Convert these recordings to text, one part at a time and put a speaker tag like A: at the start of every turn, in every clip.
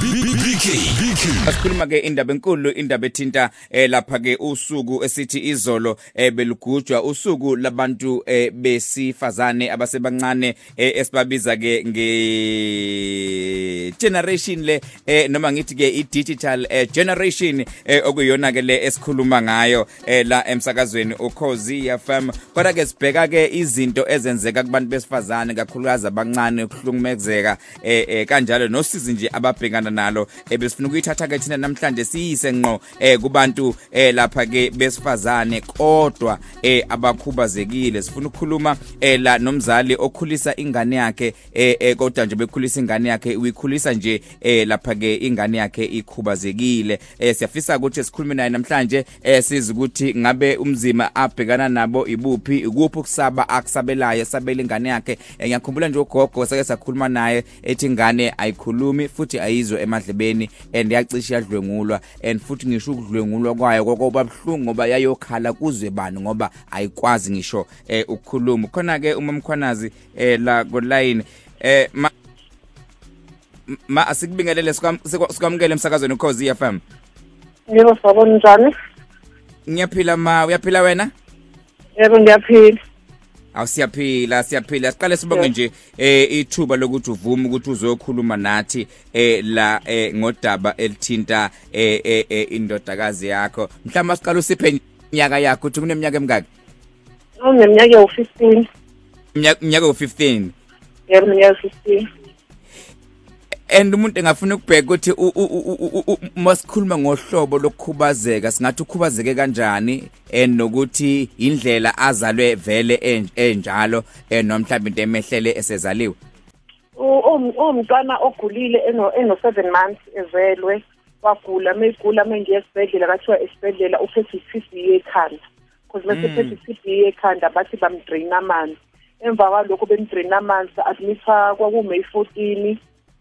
A: BK asikhuluma ke indaba enkulu indaba ethinta eh, lapha ke usuku esithi izolo eh, belugujwa. Usuku labantu eh, besifazane abasebancane eh, esibabiza ke nge generation le eh, noma ngithi ke i digital eh, generation eh, okuyona ke le esikhuluma ngayo eh, la emsakazweni ukhozi FM kodwa ke sibheka ke izinto ezenzeka kubantu besifazane kakhulukazi abancane ukuhlungumezeka eh, eh, kanjalo nosizi nje ababhekana nalo ebesifuna ukuyithatha ke thina namhlanje siyise ngqo eh kubantu eh lapha ke besifazane kodwa eh abakhubazekile. Sifuna ukukhuluma eh la nomzali okhulisa ingane yakhe eh, eh kodwa nje bekhulisa ingane yakhe uyikhulisa nje eh lapha ke ingane yakhe ikhubazekile. Eh siyafisa ukuthi sikhulume naye namhlanje eh siza ukuthi ngabe umzima abhekana nabo ibuphi ikuphi ukusaba akusabelayo sabela ingane yakhe. Eh, ngiyakhumbula nje ugogo sake sakhuluma naye ethi ingane ayikhulumi futhi ayizwe emadlebeni and yacisha yadlwengulwa and futhi ngisho ukudlwengulwa kwayo kokuba bhlungu ngoba yayokhala kuzwe bani ngoba ayikwazi ngisho eh ukukhuluma khona ke uma mkhwanazi eh la go line eh ma ma asikubingelele sikwamukele emsakazweni ukhozi FM
B: Yebo sabona njani?
A: ngiyaphila ma uyaphila wena
B: Yebo ngiyaphila.
A: Awusiyaphila siyaphila siqale sibonge nje eh ithuba lokuthi uvume ukuthi uzokhuluma nathi eh la eh ngodaba elithinta eh eh, eh, indodakazi yakho. Mhlawumbe siqala usiphe nyaka yakho uthi kuneminyaka emingaki?
B: Uneminyaka ewu15.
A: Minyaka- minyaka u15
B: Yebo minyaka 15.
A: And umuntu engafuna ukubheka ukuthi masikhuluma ngohlobo lokukhubazeka singathi ukhubazeke kanjani and nokuthi indlela azalwe vele en- enjalo mhlawumbe into emehlele esezaliwe
B: Umntwana ogulile eno eno 7 months ezelwe wagula mayigula mangiye esibhedlela kathiwa esibhedlela uphethe i-TB yekhanda. Because bese phethe i-TB yekhanda bathi bamdrain amanzi. Emva kwalokho bemdrain amanzi admitha kwakuMay 14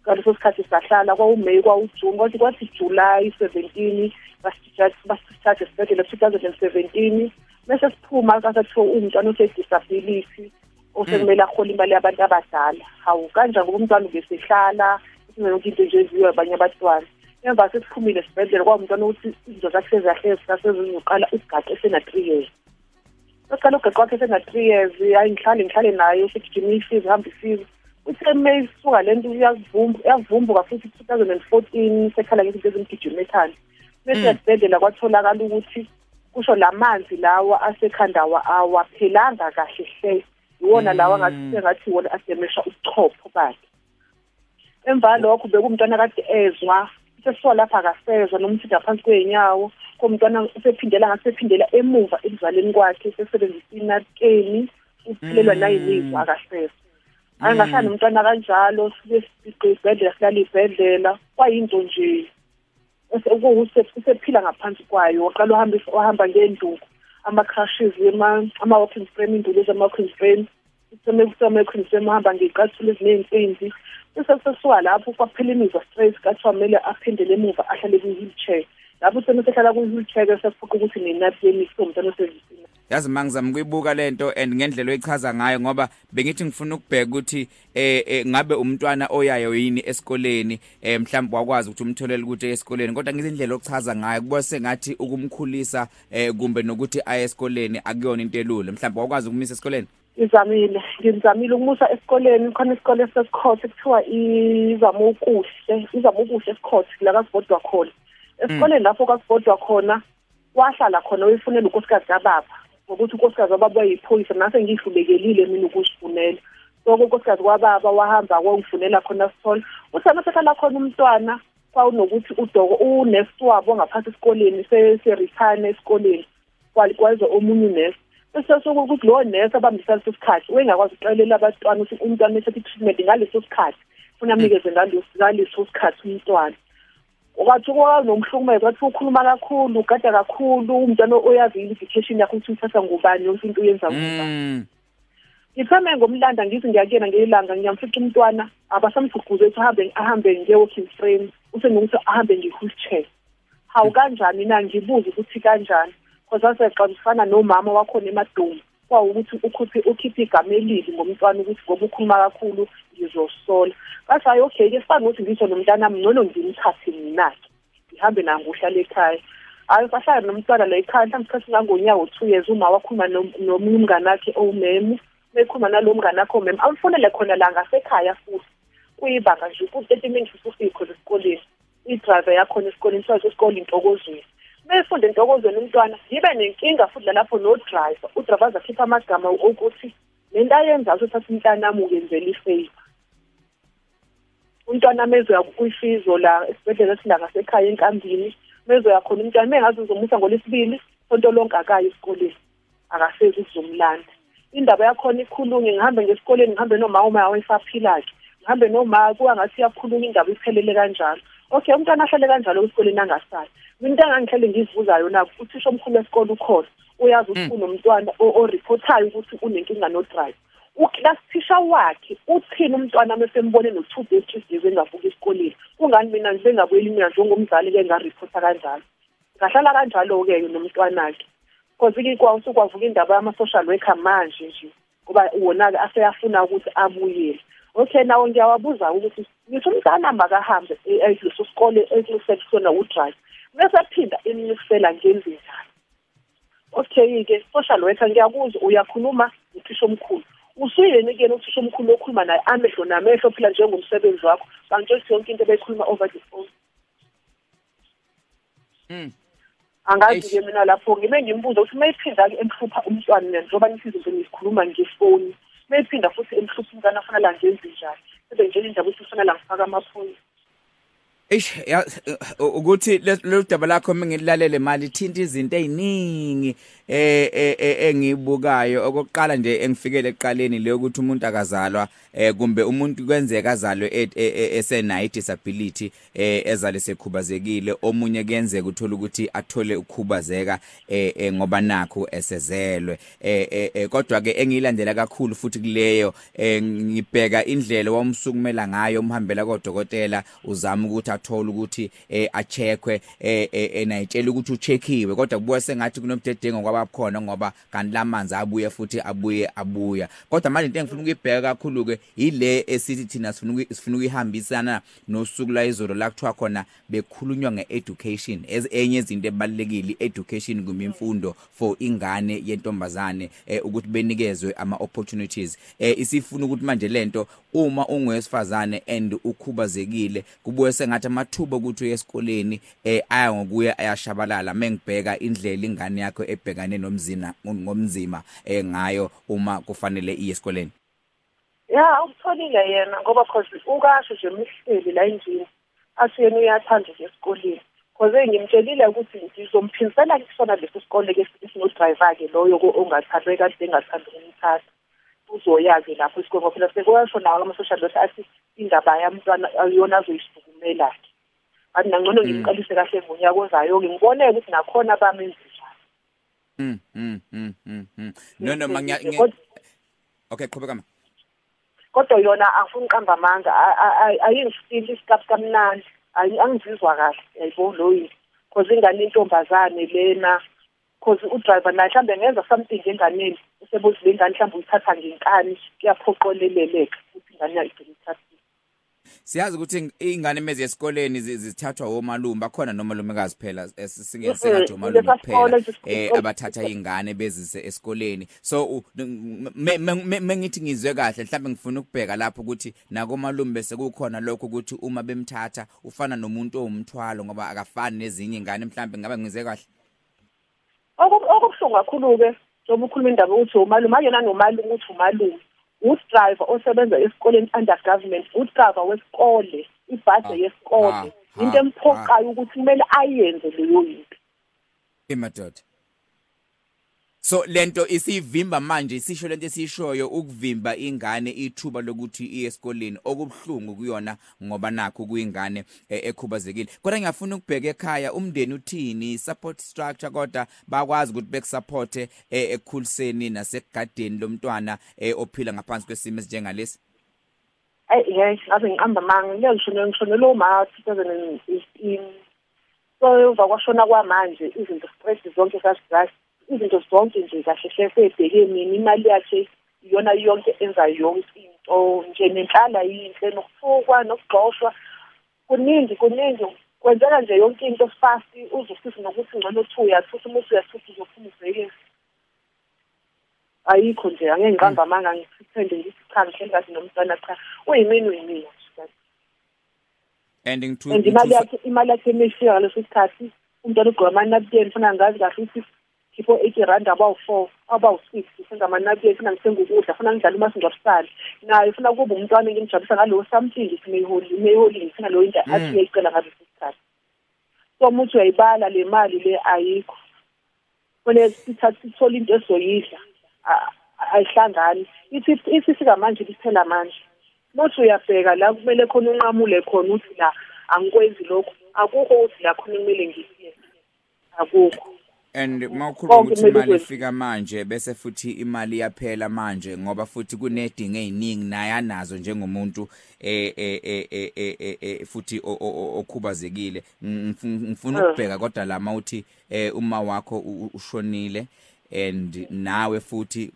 B: ngaleso sikhathi sahlala kwawuMay kwawuJune kwathi kwathi July 17 basithatha basithatha esibhedlela 2017 bese siphuma kasathiwa umntwana ose-disability osekumele ahole imali yabantu abadala. Hawu kanjani ngoba umntwana ubesehlala? Yonke into nje eziwe abanye abantwana. Emva sesiphumile esibhedlela kwawumntwana ukuthi izinto zakhe sezahlezi sasezizoqala ugaqa esena-three years. Sesiqala ugaqa wakhe esena-three years hayi ngihlale ngihlale nayo sigijima isize hambe isize uthe may suka le nto uyavumbuka futhi two thousand and fourteen sekhala ngezinto ezimgijima ekhanda bese esibhedlela kwatholakala ukuthi kusho la manzi lawa asekhanda awa- awaphelanga kahle hle. Iwona lawa ngathi sengathi wona ademesha ubuchopho bakhe. Emva lokho bekumntwana kade ezwa sesiwa lapha akasezwa noma uthi ngaphansi kwey'nyawo komntwana usephindela ngasephindela emuva ekuzaleni kwakhe sesebenzisa inakeni uphilelwa nayimizwa akasezwa. Angahlali nomntwana kanjalo sibe ibhedlela silala ibhedlela kwayinto nje usephila ngaphansi kwayo waqala uhamba wahamba ngenduku. Ama-crushes ama-walking frame induku ezama-walking frame. Kusema-walking frame uhamba ngey'cathulo eziney'nsimbi. Sesesesiwa lapho kwaphela imizwa straight kathiwa kumele aphindele emuva ahlale kwi-wheelchair. Lapho semesehlala kwi-wheelchair ke sesiphoqa ukuthi nenathi yemisi umntwana osevisi
A: yazi mangizama ukuyibuka lento and ngendlela oyichaza ngayo ngoba bengithi ngifuna ukubheka ukuthi eh eh, ngabe umntwana oyayo yini esikoleni eh mhlawumbe wakwazi ukuthi umtholele ukuthi esikoleni. Kodwa ngizindlela okuchaza ngayo kuba sengathi ukumkhulisa eh kumbe nokuthi aye esikoleni akuyona into elule mhlawumbe wakwazi ukumisa esikoleni?
B: Ngizamile. Ngizamile ukumusa esikoleni. Khona isikole sesikhothi kuthiwa izama ukuhle izama ukuhle esikhothi la kasibodwa khona. Esikoleni lapho kasibodwa khona wahlala khona wefunela unkosikazi kababa. Ngokuthi unkosikazi kababa wayiphoyisa nase ngihlubekelile mina ukuzifunela. So unkosikazi kababa wahamba kwangifunela khona sithole uthi amasehlala khona umntwana kwawunokuthi udoko unesi wabo ngaphansi esikoleni se-retire esikoleni kwalikwaze omunye unesi bese sokuthi lowo nesi abambisa leso sikhathi wengakwazi ukuxelela abantwana ukuthi umntwana ethatha i-treatment ngaleso sikhathi funa amnikeze ngaleso ngaleso sikhathi umntwana. Kwathi kwanomhlukumeza kwathi ukhuluma kakhulu ugada kakhulu umntwana oyazi i-indication yakho ukuthi uthatha ngubani yonke into uyenza ngubani
A: mm
B: ngithome ngomlanda ngithi ngiyakuyena ngelanga ngiyamfica umntwana abasamgqugquze ukuthi ahambe ahambe nge-walking frame usenokuthi ahambe nge-wheelchair hawu kanjani na ngibuze ukuthi kanjani because asexabisana nomama wakhona emadomu kwawukuthi ukhiphe ukhiphe igama elibi ngomntwana ukuthi ngoba ukhuluma kakhulu ngizosola bathi hayi okay ke sifane ukuthi ngisho nomntana ngcono ngimthathe mina-ke ngihambe naye ngohlala ekhaya. Hayi bahlala nomntwana la ekhaya mhlawumbe isikhathi ngangonyawo two years uma wakhuluma nomunye umngane wakhe owumemu bekhuluma nalo mngane wakhe owumemu awufonele khona la ngasekhaya futhi. Kuyibanga nje ku-thirty minutes usufikho esikoleni i-driver yakhona esikoleni sazi isikole intokozweni. Mefunde entokozweni umntwana yibe nenkinga futhi lalapho no-driver udriver azakhipha amagama okuthi le nto ayenza ukuthi athi umntanami ukenzela ifavor umntwana mezoya kwifizo la esibhedlela esila ngasekhaya enkambini mezoya khona umntwana mengazi uzomusa ngolesibili sonto lonke akayo esikoleni akasezi ukuzomlanda indaba yakhona ikhulunywe ngihambe ngesikoleni ngihambe noma uma wesaphila-ke ngihambe noma kuwa ngathi iyakhulunywa indaba iphelele kanjalo. Okay umntwana ahlale kanjalo esikoleni angasayi into engangihlele ngizibuza yona uthisha omkhulu wesikole ukhona uyazi ukuthi kunomntwana oripothayo ukuthi unenkinga no-drive. Ukilasithisha wakhe. Uthini umntwana mesembone no-two days three days engavuka esikoleni kungani mina bengabuyeli mina njengomzali-ke ngaripotha kanjalo? Ngahlala kanjalo-ke nomntwana-ke because-ke usukwavuka indaba yama-social worker manje nje ngoba wona-ke aseyafuna ukuthi abuyele. Okay nawo ngiyawabuza ukuthi ngithi umntana makahambe leso sikole ekusekusona udrive bese phinda imnisela ngenze njalo? Okay-ke social worker ngiyakuzwa uyakhuluma? Uthisha omkhulu. Usuyini kuyena uthisha omkhulu okhuluma naye? Amehlo namehlo phela njengomsebenzi wakho. Bangitshela yonke into beyikhuluma over the phone.
A: Mm.
B: angazi-ke mina lapho ngibe ngimbuza ukuthi mayiphinda-ke emhlupha umntwana njengoba nithi izinto ngizikhuluma ngefoni. Mayiphinda futhi emhlupha umntwana afanele ngenze njani? Bebe njena indaba ukuthi ufanele ngifake amaphoyisa.
A: Eish ukuthi lo daba lakho mengilalele mali ithinta izinto eziningi eh engibukayo. Okokuqala nje engifikele eqaleni le ukuthi umuntu akazalwa eh kumbe umuntu kwenzeka azalwe esenayo disability eh ezale sekhubazekile omunye kuyenzeka uthola ukuthi athole ukukhubazeka eh ngoba nakho esezelwe. Eh kodwa ke engilandela kakhulu futhi kuleyo ngibheka indlela wamsukumela ngayo umhambela kodokotela uzama ukuthi athole ukuthi acheckwe enayitshela ukuthi ucheckiwe. Kodwa kubuye sengathi kunomdedengo kwaba khona ngoba kanti lamanzi abuye futhi abuye abuya. Kodwa manje into engifuna ukuyibheka kakhulu ke ile esithi thina sifuna sifuna ukuyihambisana nosuku la izolo la kuthiwa khona bekhulunywa ngeeducation. Enye izinto ebalekile education kuma imfundo for ingane yentombazane ukuthi benikezwe ama opportunities isifuna ukuthi manje lento uma ungowesifazane and ukhubazekile kubuye sengathi amathuba ukuthi uye esikoleni eh aya ngokuya ayashabalala. Mengibheka indlela ingane yakho ebhekane nomzina ngomzima eh ngayo uma kufanele iye esikoleni?
B: Ya ukutholile yena ngoba cause ukasho nje mihleli la endlini asiyena uyathanda nje esikoleni. Cause ngimtshelile ukuthi ngizomphindisela kusona leso sikole ke esino-driver ke loyo ongathathwe kade engathanda ukumthatha uzoyazi lapho isikole ngoba phela sekuyasho nawo ama-social worker athi indaba yamntwana yona azoyisukumela-ke kanti nangcono ngimqalise kahle ngonyaka ozayo-ke ngiboneke ukuthi nakhona bamenze njalo
A: mm mm mm mm no no manya okay qhubeka ma
B: kodwa yona angifuni uqamba amanga. Ayingifili isikapu kamnandi. Angizizwa kahle. Yayibona loyi cause ingane intombazane lena? Cause udriver naye mhlambe ngenza something enganeni. Usebuthi le ngane mhlambe uyithatha ngenkani? Kuyaphoqoleleleka ukuthi ingane yayo igcine ithathile
A: Siyazi ukuthi ingane mezi esikoleni zithathwa omalume bakhona nomalumekazi phela singesengathi omalume kuphela eh abathatha ingane bezise esikoleni. So mengithi ngizwe kahle mhlawumbe ngifuna ukubheka lapho ukuthi nako malume bese kukhona lokho ukuthi uma bemthatha ufana nomuntu owumthwalo ngoba akafani nezinye ingane mhlawumbe ngabe ngize kahle?
B: Okubuhlungu kakhulu ke njengoba ukhuluma indaba ukuthi umalume ayona nomalume uthi umalume. Udriver osebenza esikoleni under government udriver wesikole ibhade yesikole. into emphoqayo ukuthi kumele ayenze leyo into
A: emadoda So lento isivimba manje isisho lento esishoyo ukuvimba ingane ithuba lokuthi iye esikoleni. Okubhlungu kuyona ngoba nakho kuyingane ekhubazekile. Kodwa ngiyafuna ukubheka ekhaya umndeni uthini support structure kodwa bakwazi ukuthi bekusupporte ekukhuliseni nasekugadeni lomntwana ophila ngaphansi kwesimo esinjengalesi?
B: Eh yes ngabe ngiqamba manga ngiyashona ngishona lo ma 2015 so uzakwashona kwamanje izinto stress zonke sasizasi izinto zonke nje kahle hle sebheke mina imali yakhe iyona yonke enza yonke into nje nenhlala yinhle nokufukwa nokugxoshwa. Kuningi kuningi kwenzeka nje yonke into fast uzofisa nokuthi ngcono uthi uyathutha uma uyathutha uzophuma uvekile ayikho nje angeke ngiqamba amanga ngithende ngithi cha ngihleli kahle nomntwana cha. Uyimini uyimini
A: and ngithu
B: imali yakhe imali yakhe emefika ngaleso sikhathi umntwana ugqoka amanapukeni funa ngazi kahle ukuthi khipho 80 rand abawu4 abawu6 senza amanapukeni funa ngithenga ukudla funa ngidlala umasingcwabisane naye funa kuba umntwana engimjabulisa ngalowo something imeholi ngifuna lo into athi uyayicela ngaleso sikhathi so umuthi uyayibala le mali le ayikho. Kufanele sithathe sithole into esoyidla ayihlangani. Ithi isifika manje liphela manje mothi uyabheka la kumele khona unqamule khona uthi la angikwenzi lokho akukho uthi la khona kumele ngisiye. Akukho.
A: And mawukhuluma ukuthi imali ifika manje bese futhi imali yaphela manje ngoba futhi kunedingo eziningi naye anazo njengomuntu eh eh eh futhi okhubazekile. Ngifuna ukubheka kodwa la mawuthi uma wakho ushonile and nawe futhi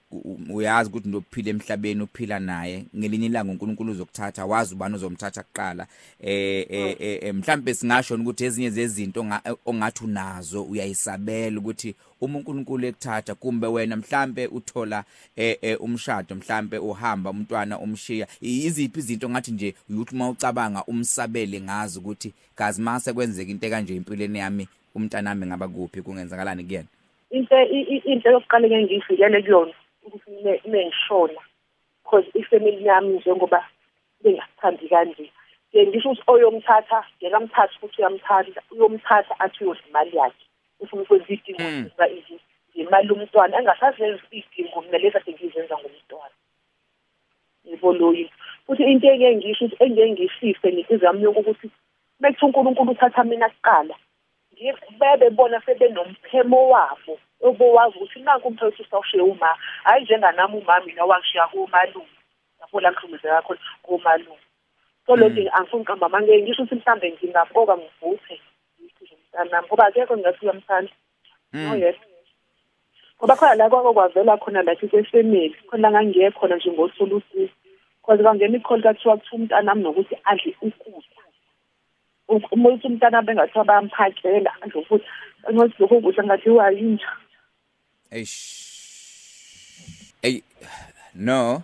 A: uyazi ukuthi ndophila emhlabeni uphila naye. Ngelinye ilanga uNkulunkulu uzokuthatha wazi ubani uzomthatha kuqala. Eh eh mhlambe singasho ukuthi ezinye zezinto ongathi unazo uyayisabela ukuthi uma uNkulunkulu ekuthatha kumbe wena mhlambe uthola eh umshado mhlambe uhamba umntwana umshiya. Iziphi izinto ngathi nje uyuthi mawucabanga umsabele ngazi ukuthi kazi mase kwenzeka into kanje empilweni yami umntanami ngaba kuphi? Kungenzakalani kuyena?
B: Into into yokuqala ngeke ngiyifikele kuyona ukuthi mengishona because ifamily yami njengoba bengasithandi kanje. Ngisho ukuthi oyomthatha ngekamthatha futhi uyamthanda uyomthatha athi uyodla imali yakhe. Ufuna ukwenza idingo za izi imali umntwana engasazenza idingo mina lezi ade ngizenza ngomntwana yebo loyi futhi into engeke ngisho ukuthi engeke ngishise ngizizo yami yokuthi mekuthi uNkulunkulu uthatha mina kuqala bebe bona sebenomphemo wabo obowazi ukuthi nanku umthetho usawushiye uma hayi njenganami uma mina wangishiya kumalume lapho la ngihlumezeka khona kumalume so lo nto angifuni uqamba manje ngisho ukuthi mhlambe ngingaqoka ngivuthe ngithi umntanami ngoba akekho ngingathi uyamthanda. No yes. Ngoba khona la kwakwavela khona la kwefamily khona ngangiyeke khona nje ngosulu usizo because kwangena ikholi kathiwa kuthiwa umntanami nokuthi adle ukudla. Umuntu umntana bengathiwa bayamphakela nje ukuthi ngokuthi lokho kudla ngathiwa yinja.
A: Eish. Ey no.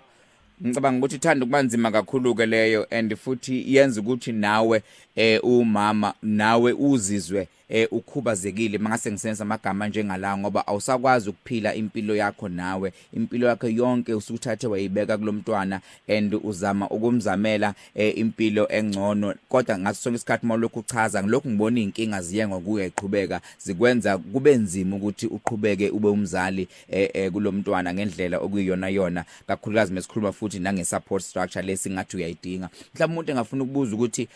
A: Ngicabanga ukuthi uthanda kubanzima kakhulu ke leyo and futhi yenza ukuthi nawe eh umama nawe uzizwe eh ukhubazekile. Mangase ngisenza amagama njengala ngoba awusakwazi ukuphila impilo yakho nawe. Impilo yakho yonke usukuthathe wayibeka kulomntwana and uzama ukumzamela eh impilo engcono. Kodwa ngaso sonke isikhathi mawulokhu uchaza ngilokhu ngibona inkinga ziye ngokuya iqhubeka zikwenza kube nzima ukuthi uqhubeke ube umzali eh, eh kulomntwana ngendlela okuyiyona yona. Kakhulukazi mesikhuluma futhi nange support structure lesingathi uyayidinga. Mhlawumbe umuntu engafuna ukubuza ukuthi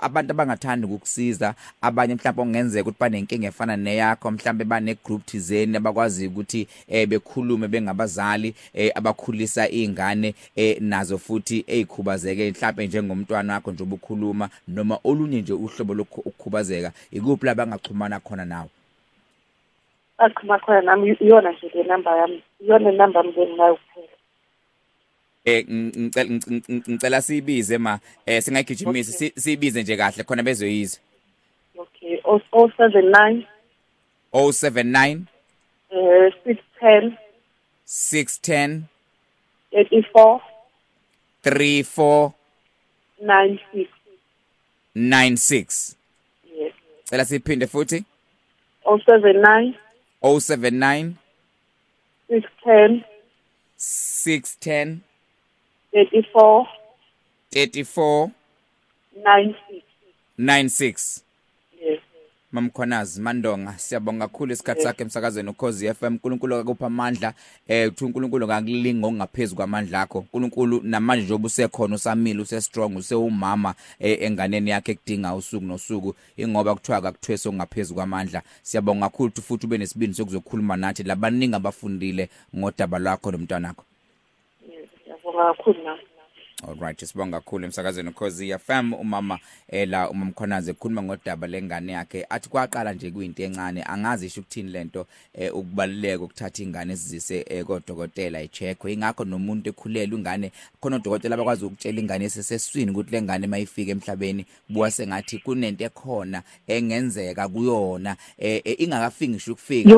A: abantu abangathandi ukukusiza abanye mhlawumbe ongenza ukuthi banenkinga efana neyakho mhlawumbe bane group thizeni abakwazi ukuthi eh bekhulume bengabazali eh abakhulisa izingane eh nazo futhi ezikhubazeke mhlawumbe njengomntwana wakho nje ubukhuluma noma olunye nje uhlobo lokukhubazeka ikuphi la bangaxhumana khona nawe?
B: Achuma khona nami iyona nje le number yami iyona number mngeni nayo kuphela
A: eh ngicela ngicela siyibize ma eh singayigijimisi siyibize nje kahle khona bezoyiza
B: okay 079
A: 079
B: eh 610
A: 610
B: 84
A: 34
B: 96
A: 96
B: yes.
A: Cela siphinde futhi.
B: 079
A: 079
B: 610
A: 610
B: 84
A: 34
B: 96
A: 96
B: yes.
A: Mamkhonazi Mandonga siyabonga kakhulu isikhathi sakhe emsakazweni ukhozi FM uNkulunkulu akupha amandla eh uthi uNkulunkulu ngakulinga ongaphezulu kwamandla akho. uNkulunkulu namanje njengoba usekhona usamile use strong usewumama eh, enganeni yakhe ekudinga usuku nosuku ingoba kuthiwa akuthweso ongaphezulu kwamandla. Siyabonga kakhulu ukuthi futhi ube nesibindi sokuzokhuluma nathi labaningi abafundile ngodaba lwakho nomntwana wakho
B: yes ngiyabonga kakhulu nami
A: Alright sibonga kakhulu emsakazweni ukhozi FM umama ela umama Mkhonaze ekhuluma ngodaba lengane yakhe. Athi kwaqala nje kuyinto encane angazi isho ukuthini lento eh, ukubaluleka ukuthatha ingane sizise eh, kodokotela icheckwe ingakho nomuntu ekhulelwe ingane khona odokotela abakwazi ukutshela ingane eseseswini ukuthi lengane mayifika emhlabeni buwa sengathi kunento ekhona engenzeka kuyona eh, eh, ingakafiki ngisho ukufika.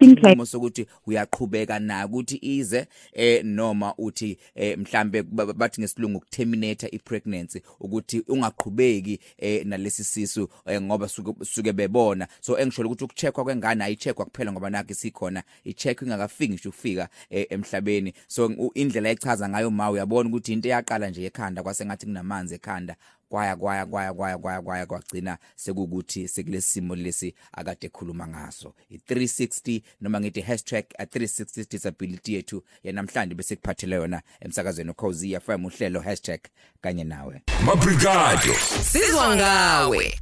A: Isinqumo sokuthi uyaqhubeka na ukuthi ize eh noma uthi eh mhlambe ba- bathi ngesilungu terminate ipregnancy ukuthi ungaqhubeki eh nalesi sisu eh, ngoba suke suke bebona. So engisholo ukuthi ukucheckwa kwengane ayicheckwa kuphela ngoba nakho sikhona icheck ingakafiki nje ukufika eh, emhlabeni. So u- indlela echaza ngayo ma uyabona ukuthi into eyaqala nje ekhanda kwase ngathi kunamanzi ekhanda. Kwaya kwaya kwaya kwaya kwaya kwaya kwagcina sekukuthi sekulesimo lesi akade ekhuluma ngaso. I360 noma ngithi #360 disability yethu yanamhlanje bese kuphathele yona emsakazweni ukhozi FM uhlelo #kanye nawe.
C: Mabrigado.
D: Sizwa ngawe.